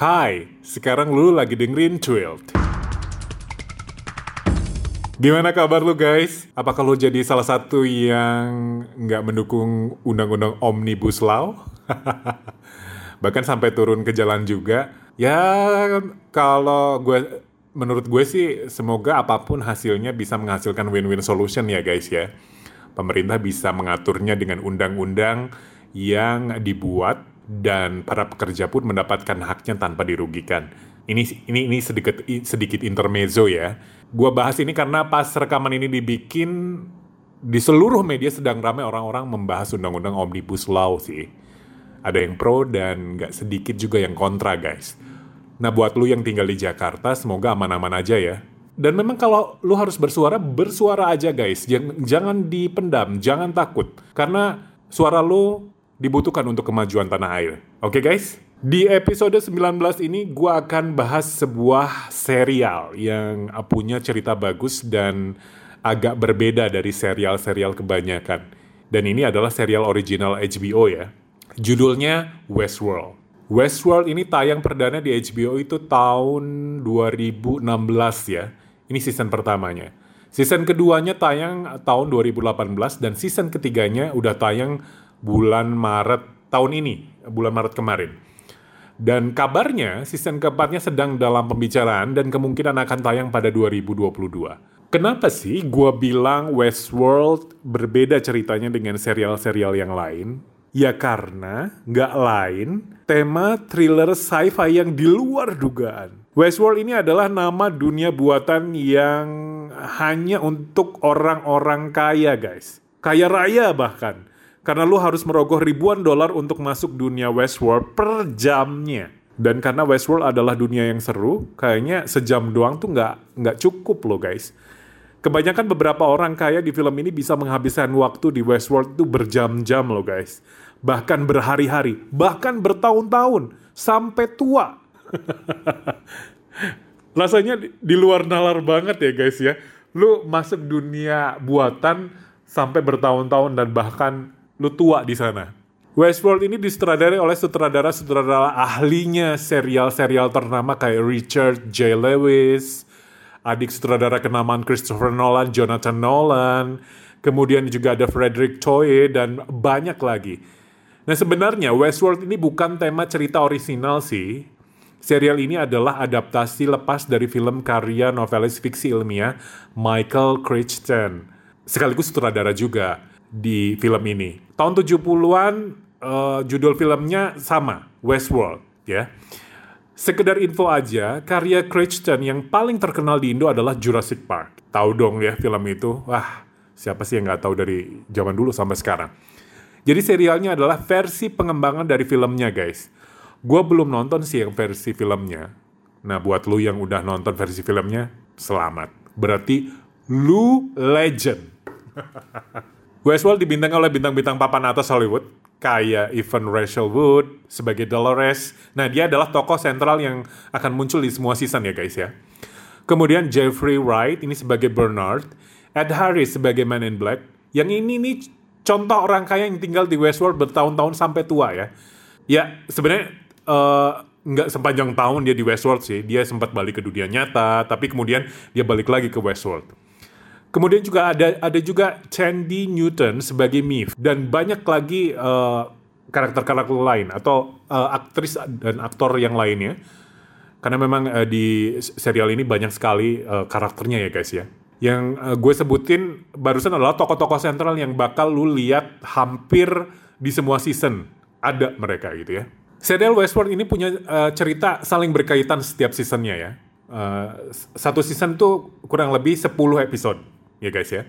Hai, sekarang lu lagi dengerin Twilled. Gimana kabar lu guys? Apakah lu jadi salah satu yang nggak mendukung undang-undang Omnibus Law? Bahkan sampai turun ke jalan juga. Ya, kalau gue menurut gue sih semoga apa pun hasilnya bisa menghasilkan win-win solution ya guys ya. Pemerintah bisa mengaturnya dengan undang-undang yang dibuat dan para pekerja pun mendapatkan haknya tanpa dirugikan. Ini ini ini sedikit sedikit intermezzo ya. Gua bahas ini karena pas rekaman ini dibikin di seluruh media sedang ramai orang-orang membahas undang-undang omnibus law sih. Ada yang pro dan nggak sedikit juga yang kontra guys. Nah buat lu yang tinggal di Jakarta semoga aman-aman aja ya. Dan memang kalau lu harus bersuara, bersuara aja guys. Jangan, jangan dipendam, jangan takut. Karena suara lu dibutuhkan untuk kemajuan tanah air. Oke okay, guys? Di episode 19 ini gue akan bahas sebuah serial yang punya cerita bagus dan agak berbeda dari serial-serial kebanyakan. Dan ini adalah serial original HBO ya. Judulnya Westworld. Westworld ini tayang perdana di HBO itu tahun 2016 ya. Ini season pertamanya. Season keduanya tayang tahun 2018 dan season ketiganya udah tayang bulan Maret tahun ini, bulan Maret kemarin. Dan kabarnya season keempatnya sedang dalam pembicaraan dan kemungkinan akan tayang pada 2022. Kenapa sih gue bilang Westworld berbeda ceritanya dengan serial-serial yang lain? Ya karena nggak lain tema thriller sci-fi yang di luar dugaan. Westworld ini adalah nama dunia buatan yang hanya untuk orang-orang kaya guys. Kaya raya bahkan karena lu harus merogoh ribuan dolar untuk masuk dunia Westworld per jamnya. Dan karena Westworld adalah dunia yang seru, kayaknya sejam doang tuh nggak nggak cukup loh guys. Kebanyakan beberapa orang kaya di film ini bisa menghabiskan waktu di Westworld itu berjam-jam loh guys. Bahkan berhari-hari, bahkan bertahun-tahun, sampai tua. Rasanya di luar nalar banget ya guys ya. Lu masuk dunia buatan sampai bertahun-tahun dan bahkan lu tua di sana. Westworld ini disutradarai oleh sutradara-sutradara ahlinya serial-serial ternama kayak Richard J. Lewis, adik sutradara kenamaan Christopher Nolan, Jonathan Nolan, kemudian juga ada Frederick Toye, dan banyak lagi. Nah sebenarnya Westworld ini bukan tema cerita orisinal sih. Serial ini adalah adaptasi lepas dari film karya novelis fiksi ilmiah Michael Crichton. Sekaligus sutradara juga di film ini. Tahun 70-an uh, judul filmnya sama, Westworld ya. Sekedar info aja, karya Crichton yang paling terkenal di Indo adalah Jurassic Park. Tahu dong ya film itu? Wah, siapa sih yang nggak tahu dari zaman dulu sampai sekarang. Jadi serialnya adalah versi pengembangan dari filmnya guys. Gue belum nonton sih yang versi filmnya. Nah buat lu yang udah nonton versi filmnya, selamat. Berarti lu legend. Westworld dibintangi oleh bintang-bintang papan atas Hollywood, kayak Evan Rachel Wood sebagai Dolores. Nah, dia adalah tokoh sentral yang akan muncul di semua season ya guys ya. Kemudian Jeffrey Wright ini sebagai Bernard, Ed Harris sebagai Man in Black. Yang ini nih contoh orang kaya yang tinggal di Westworld bertahun-tahun sampai tua ya. Ya, sebenarnya uh, nggak sepanjang tahun dia di Westworld sih. Dia sempat balik ke dunia nyata, tapi kemudian dia balik lagi ke Westworld. Kemudian juga ada ada juga Chandy Newton sebagai Mif dan banyak lagi karakter karakter-karakter lain atau uh, aktris dan aktor yang lainnya. Karena memang uh, di serial ini banyak sekali uh, karakternya ya guys ya. Yang uh, gue sebutin barusan adalah tokoh-tokoh sentral yang bakal lu lihat hampir di semua season. Ada mereka gitu ya. Serial Westworld ini punya uh, cerita saling berkaitan setiap seasonnya ya. Uh, satu season tuh kurang lebih 10 episode ya guys ya.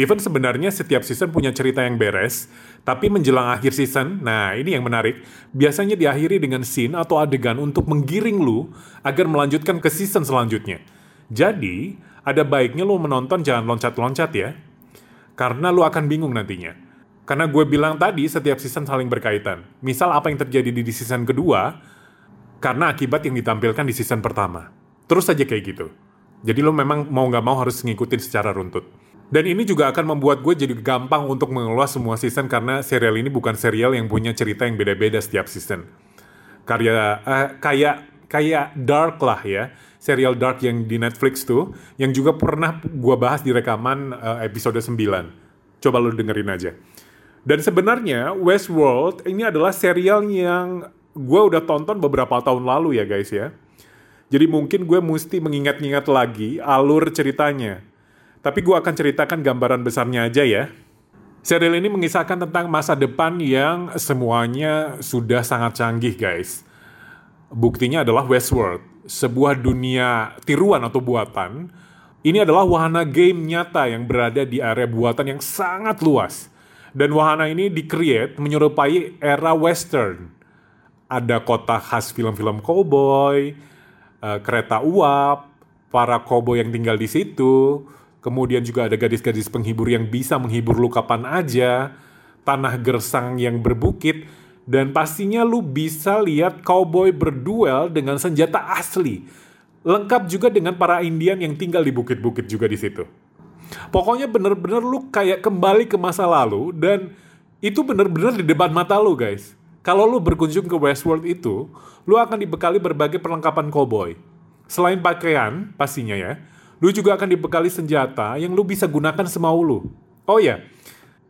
Even sebenarnya setiap season punya cerita yang beres, tapi menjelang akhir season, nah ini yang menarik, biasanya diakhiri dengan scene atau adegan untuk menggiring lu agar melanjutkan ke season selanjutnya. Jadi, ada baiknya lu menonton jangan loncat-loncat ya, karena lu akan bingung nantinya. Karena gue bilang tadi setiap season saling berkaitan. Misal apa yang terjadi di season kedua, karena akibat yang ditampilkan di season pertama. Terus aja kayak gitu. Jadi lo memang mau nggak mau harus ngikutin secara runtut. Dan ini juga akan membuat gue jadi gampang untuk mengelola semua season karena serial ini bukan serial yang punya cerita yang beda-beda setiap season. karya eh, kayak kayak Dark lah ya serial Dark yang di Netflix tuh yang juga pernah gua bahas di rekaman eh, episode 9 coba lu dengerin aja dan sebenarnya Westworld ini adalah serial yang gue udah tonton beberapa tahun lalu ya guys ya jadi mungkin gue mesti mengingat-ingat lagi alur ceritanya tapi gue akan ceritakan gambaran besarnya aja ya Serial ini mengisahkan tentang masa depan yang semuanya sudah sangat canggih guys. Buktinya adalah Westworld, sebuah dunia tiruan atau buatan. Ini adalah wahana game nyata yang berada di area buatan yang sangat luas. Dan wahana ini di-create menyerupai era western. Ada kota khas film-film cowboy, uh, kereta uap, para cowboy yang tinggal di situ, Kemudian juga ada gadis-gadis penghibur yang bisa menghibur lu kapan aja, tanah gersang yang berbukit, dan pastinya lu bisa lihat cowboy berduel dengan senjata asli. Lengkap juga dengan para Indian yang tinggal di bukit-bukit juga di situ. Pokoknya bener-bener lu kayak kembali ke masa lalu dan itu bener-bener di depan mata lu guys. Kalau lu berkunjung ke Westworld itu, lu akan dibekali berbagai perlengkapan cowboy. Selain pakaian, pastinya ya, Lu juga akan dibekali senjata yang lu bisa gunakan semau lu. Oh ya,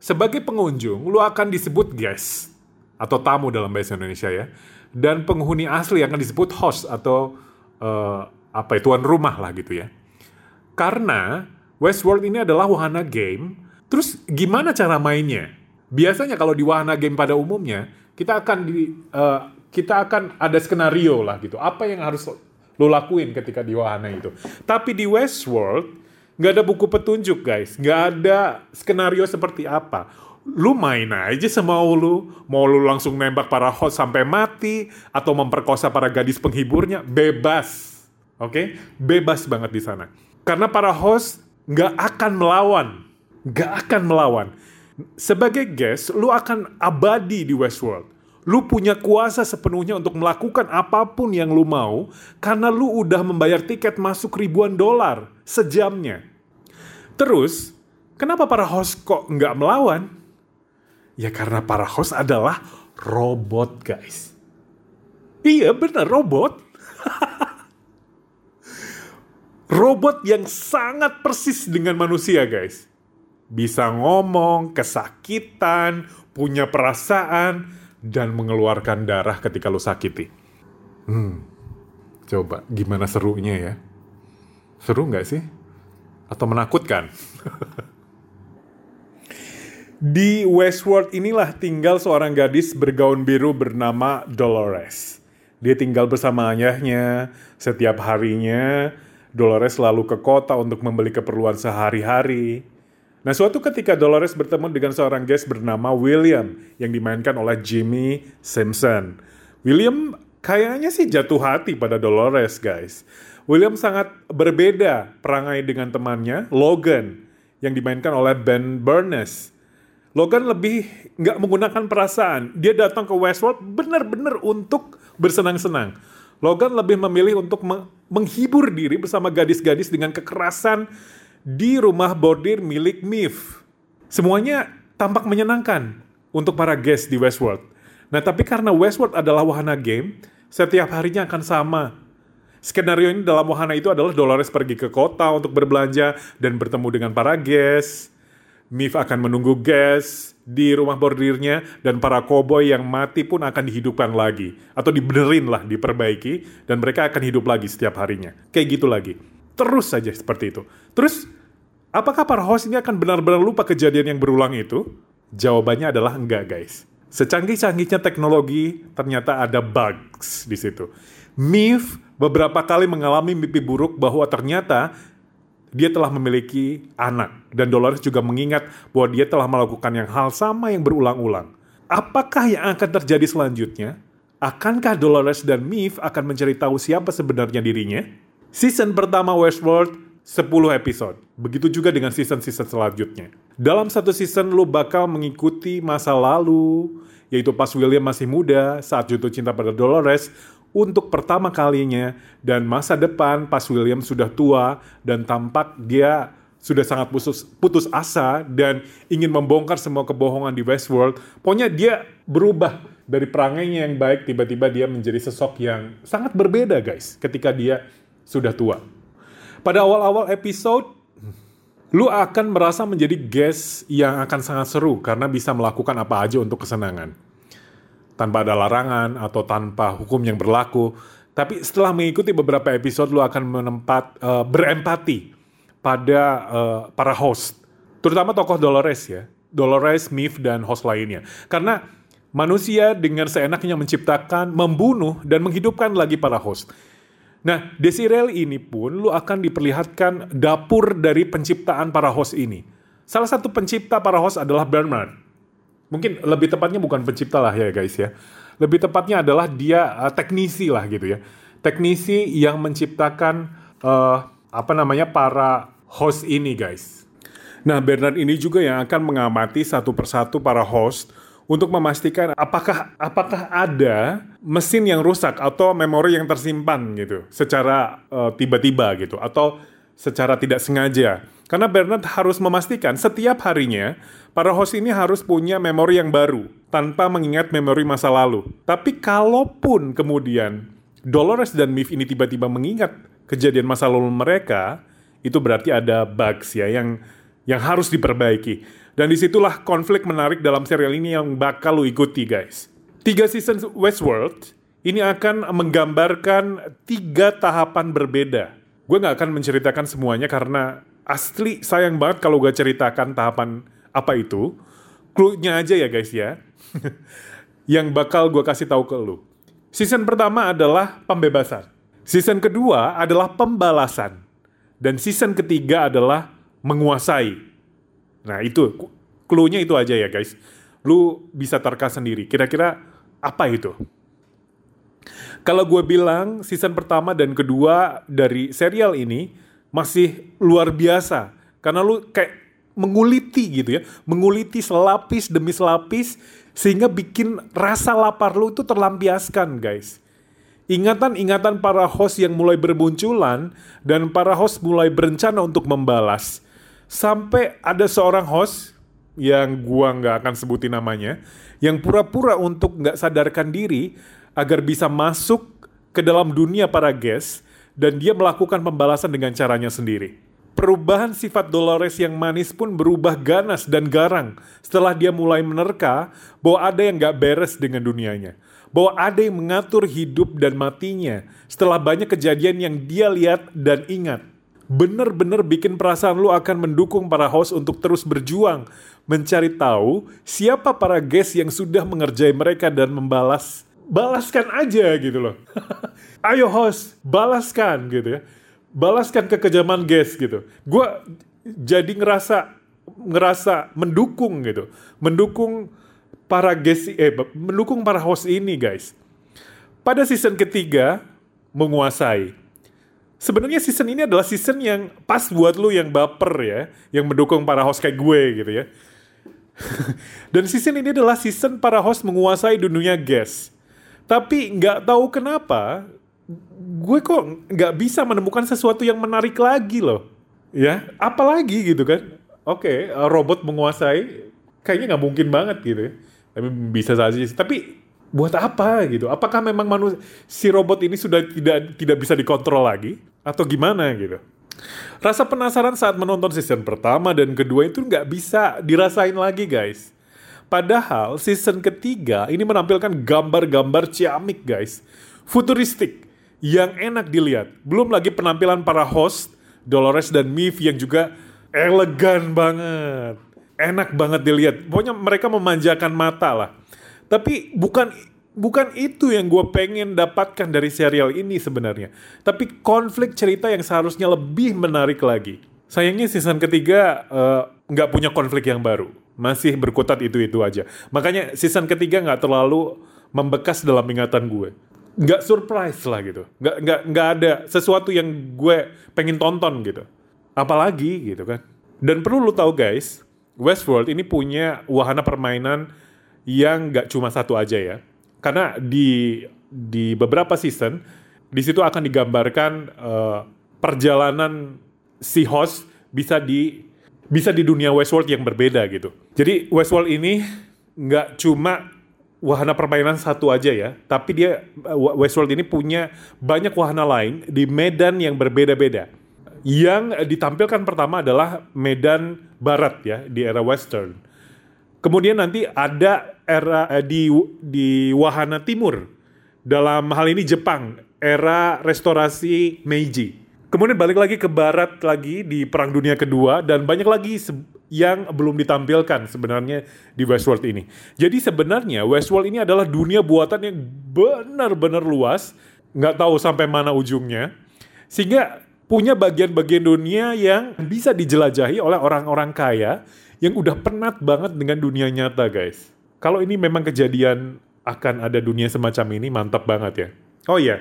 sebagai pengunjung, lu akan disebut guest atau tamu dalam bahasa Indonesia ya. Dan penghuni asli akan disebut host atau uh, apa itu tuan rumah lah gitu ya. Karena Westworld ini adalah wahana game, terus gimana cara mainnya? Biasanya kalau di wahana game pada umumnya, kita akan di uh, kita akan ada skenario lah gitu. Apa yang harus lo lakuin ketika di wahana itu. Tapi di Westworld nggak ada buku petunjuk guys, nggak ada skenario seperti apa. Lu main aja semau lu, mau lu langsung nembak para host sampai mati atau memperkosa para gadis penghiburnya, bebas. Oke, okay? bebas banget di sana. Karena para host nggak akan melawan, nggak akan melawan. Sebagai guest, lu akan abadi di Westworld Lu punya kuasa sepenuhnya untuk melakukan apa pun yang lu mau karena lu udah membayar tiket masuk ribuan dolar sejamnya. Terus, kenapa para host kok nggak melawan? Ya karena para host adalah robot guys. Iya benar robot. robot yang sangat persis dengan manusia guys. Bisa ngomong, kesakitan, punya perasaan, dan mengeluarkan darah ketika lo sakiti. Hmm, coba gimana serunya ya? Seru nggak sih? Atau menakutkan? Di Westworld inilah tinggal seorang gadis bergaun biru bernama Dolores. Dia tinggal bersama ayahnya. Setiap harinya, Dolores selalu ke kota untuk membeli keperluan sehari-hari. Nah suatu ketika Dolores bertemu dengan seorang guest bernama William yang dimainkan oleh Jimmy Simpson. William kayaknya sih jatuh hati pada Dolores guys. William sangat berbeda perangai dengan temannya Logan yang dimainkan oleh Ben Burness. Logan lebih nggak menggunakan perasaan. Dia datang ke Westworld benar-benar untuk bersenang-senang. Logan lebih memilih untuk menghibur diri bersama gadis-gadis dengan kekerasan di rumah bordir milik Mif. Semuanya tampak menyenangkan untuk para guest di Westworld. Nah, tapi karena Westworld adalah wahana game, setiap harinya akan sama. Skenario ini dalam wahana itu adalah Dolores pergi ke kota untuk berbelanja dan bertemu dengan para guest. Mif akan menunggu guest di rumah bordirnya dan para koboi yang mati pun akan dihidupkan lagi atau dibenerin lah, diperbaiki dan mereka akan hidup lagi setiap harinya. Kayak gitu lagi. Terus saja seperti itu. Terus, apakah para host ini akan benar-benar lupa kejadian yang berulang itu? Jawabannya adalah enggak, guys. Secanggih-canggihnya teknologi, ternyata ada bugs di situ. Mif beberapa kali mengalami mimpi buruk bahwa ternyata dia telah memiliki anak. Dan Dolores juga mengingat bahwa dia telah melakukan yang hal sama yang berulang-ulang. Apakah yang akan terjadi selanjutnya? Akankah Dolores dan Mif akan mencari tahu siapa sebenarnya dirinya? Season pertama Westworld 10 episode. Begitu juga dengan season-season selanjutnya. Dalam satu season lu bakal mengikuti masa lalu, yaitu pas William masih muda saat jatuh cinta pada Dolores untuk pertama kalinya dan masa depan pas William sudah tua dan tampak dia sudah sangat putus, putus asa dan ingin membongkar semua kebohongan di Westworld. Pokoknya dia berubah dari perangainya yang baik, tiba-tiba dia menjadi sosok yang sangat berbeda guys ketika dia sudah tua. Pada awal-awal episode, lu akan merasa menjadi guest yang akan sangat seru karena bisa melakukan apa aja untuk kesenangan. Tanpa ada larangan atau tanpa hukum yang berlaku. Tapi setelah mengikuti beberapa episode, lu akan menempat, uh, berempati pada uh, para host, terutama tokoh Dolores ya, Dolores, Mif dan host lainnya. Karena manusia dengan seenaknya menciptakan, membunuh dan menghidupkan lagi para host. Nah, di serial ini pun lu akan diperlihatkan dapur dari penciptaan para host ini. Salah satu pencipta para host adalah Bernard. Mungkin lebih tepatnya bukan pencipta lah ya guys ya. Lebih tepatnya adalah dia uh, teknisi lah gitu ya. Teknisi yang menciptakan uh, apa namanya para host ini guys. Nah Bernard ini juga yang akan mengamati satu persatu para host untuk memastikan apakah apakah ada mesin yang rusak atau memori yang tersimpan gitu secara uh, tiba-tiba gitu atau secara tidak sengaja. Karena Bernard harus memastikan setiap harinya para host ini harus punya memori yang baru tanpa mengingat memori masa lalu. Tapi kalaupun kemudian Dolores dan Mif ini tiba-tiba mengingat kejadian masa lalu mereka, itu berarti ada bugs ya yang yang harus diperbaiki. Dan di situlah konflik menarik dalam serial ini yang bakal lu ikuti guys. Tiga season Westworld ini akan menggambarkan tiga tahapan berbeda. Gue gak akan menceritakan semuanya karena asli sayang banget kalau gue ceritakan tahapan apa itu. Clue-nya aja ya guys ya. yang bakal gue kasih tahu ke lu. Season pertama adalah pembebasan. Season kedua adalah pembalasan. Dan season ketiga adalah menguasai. Nah itu, clue-nya itu aja ya guys. Lu bisa terka sendiri. Kira-kira apa itu? Kalau gue bilang season pertama dan kedua dari serial ini masih luar biasa. Karena lu kayak menguliti gitu ya. Menguliti selapis demi selapis sehingga bikin rasa lapar lu itu terlampiaskan guys ingatan-ingatan para host yang mulai bermunculan dan para host mulai berencana untuk membalas. Sampai ada seorang host yang gua nggak akan sebutin namanya, yang pura-pura untuk nggak sadarkan diri agar bisa masuk ke dalam dunia para guest dan dia melakukan pembalasan dengan caranya sendiri. Perubahan sifat Dolores yang manis pun berubah ganas dan garang setelah dia mulai menerka bahwa ada yang gak beres dengan dunianya bahwa ada yang mengatur hidup dan matinya setelah banyak kejadian yang dia lihat dan ingat. Bener-bener bikin perasaan lu akan mendukung para host untuk terus berjuang, mencari tahu siapa para guest yang sudah mengerjai mereka dan membalas. Balaskan aja gitu loh. Ayo host, balaskan gitu ya. Balaskan kekejaman guest gitu. Gue jadi ngerasa ngerasa mendukung gitu. Mendukung para guest eh mendukung para host ini guys. Pada season ketiga menguasai. Sebenarnya season ini adalah season yang pas buat lu yang baper ya, yang mendukung para host kayak gue gitu ya. Dan season ini adalah season para host menguasai dunia guest. Tapi nggak tahu kenapa, gue kok nggak bisa menemukan sesuatu yang menarik lagi loh. Ya, apalagi gitu kan? Oke, okay, robot menguasai, kayaknya nggak mungkin banget gitu ya tapi bisa saja sih. Tapi buat apa gitu? Apakah memang manusia si robot ini sudah tidak tidak bisa dikontrol lagi atau gimana gitu? Rasa penasaran saat menonton season pertama dan kedua itu nggak bisa dirasain lagi guys. Padahal season ketiga ini menampilkan gambar-gambar ciamik guys. Futuristik yang enak dilihat. Belum lagi penampilan para host Dolores dan Miv yang juga elegan banget enak banget dilihat. Pokoknya mereka memanjakan mata lah. Tapi bukan bukan itu yang gue pengen dapatkan dari serial ini sebenarnya. Tapi konflik cerita yang seharusnya lebih menarik lagi. Sayangnya season ketiga eh, nggak uh, punya konflik yang baru. Masih berkutat itu-itu aja. Makanya season ketiga nggak terlalu membekas dalam ingatan gue. Nggak surprise lah gitu. Nggak, nggak, nggak ada sesuatu yang gue pengen tonton gitu. Apalagi gitu kan. Dan perlu lu tahu guys, Westworld ini punya wahana permainan yang gak cuma satu aja ya. Karena di di beberapa season di situ akan digambarkan uh, perjalanan si host bisa di bisa di dunia Westworld yang berbeda gitu. Jadi Westworld ini nggak cuma wahana permainan satu aja ya, tapi dia Westworld ini punya banyak wahana lain di medan yang berbeda-beda. Yang ditampilkan pertama adalah medan barat ya di era western. Kemudian nanti ada era eh, di di wahana timur. Dalam hal ini Jepang, era restorasi Meiji. Kemudian balik lagi ke barat lagi di Perang Dunia Kedua dan banyak lagi yang belum ditampilkan sebenarnya di Westworld ini. Jadi sebenarnya Westworld ini adalah dunia buatan yang benar-benar luas, nggak tahu sampai mana ujungnya, sehingga punya bagian-bagian dunia yang bisa dijelajahi oleh orang-orang kaya yang udah penat banget dengan dunia nyata guys. Kalau ini memang kejadian akan ada dunia semacam ini mantap banget ya. Oh iya,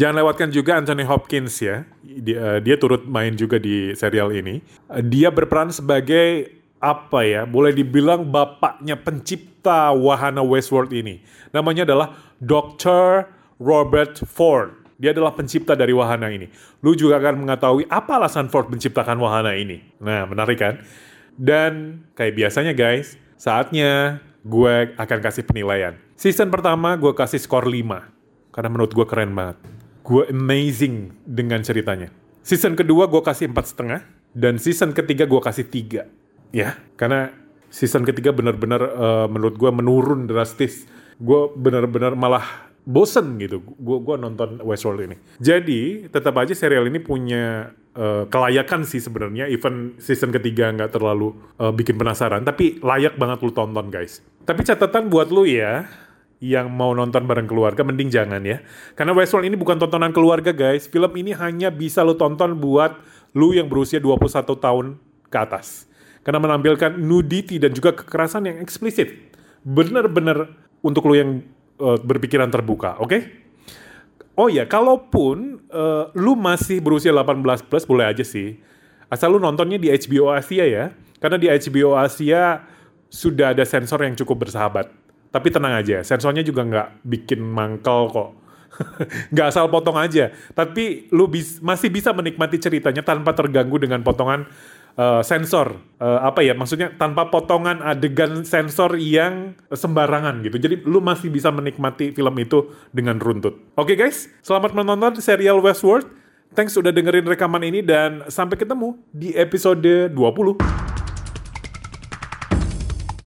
Jangan lewatkan juga Anthony Hopkins ya. Dia, uh, dia turut main juga di serial ini. Uh, dia berperan sebagai apa ya? Boleh dibilang bapaknya pencipta wahana Westworld ini. Namanya adalah Dr. Robert Ford. Dia adalah pencipta dari wahana ini. Lu juga akan mengetahui apa alasan Ford menciptakan wahana ini. Nah, menarik kan? Dan kayak biasanya guys, saatnya gue akan kasih penilaian. Season pertama gue kasih skor 5. Karena menurut gue keren banget gue amazing dengan ceritanya. Season kedua gue kasih empat setengah dan season ketiga gue kasih tiga. Ya, karena season ketiga benar-benar uh, menurut gue menurun drastis. Gue benar-benar malah bosen gitu. Gue gua nonton Westworld ini. Jadi tetap aja serial ini punya uh, kelayakan sih sebenarnya. Even season ketiga nggak terlalu uh, bikin penasaran, tapi layak banget lu tonton guys. Tapi catatan buat lu ya, yang mau nonton bareng keluarga mending jangan ya. Karena Westworld ini bukan tontonan keluarga guys. Film ini hanya bisa lo tonton buat lu yang berusia 21 tahun ke atas. Karena menampilkan nudity dan juga kekerasan yang eksplisit. Bener-bener untuk lu yang uh, berpikiran terbuka, oke? Okay? Oh ya, kalaupun uh, lu masih berusia 18 plus boleh aja sih. Asal lu nontonnya di HBO Asia ya. Karena di HBO Asia sudah ada sensor yang cukup bersahabat tapi tenang aja, sensornya juga nggak bikin mangkel kok. nggak asal potong aja. Tapi lu bis, masih bisa menikmati ceritanya tanpa terganggu dengan potongan uh, sensor. Uh, apa ya, maksudnya tanpa potongan adegan sensor yang sembarangan gitu. Jadi lu masih bisa menikmati film itu dengan runtut. Oke okay, guys, selamat menonton serial Westworld. Thanks udah dengerin rekaman ini dan sampai ketemu di episode 20.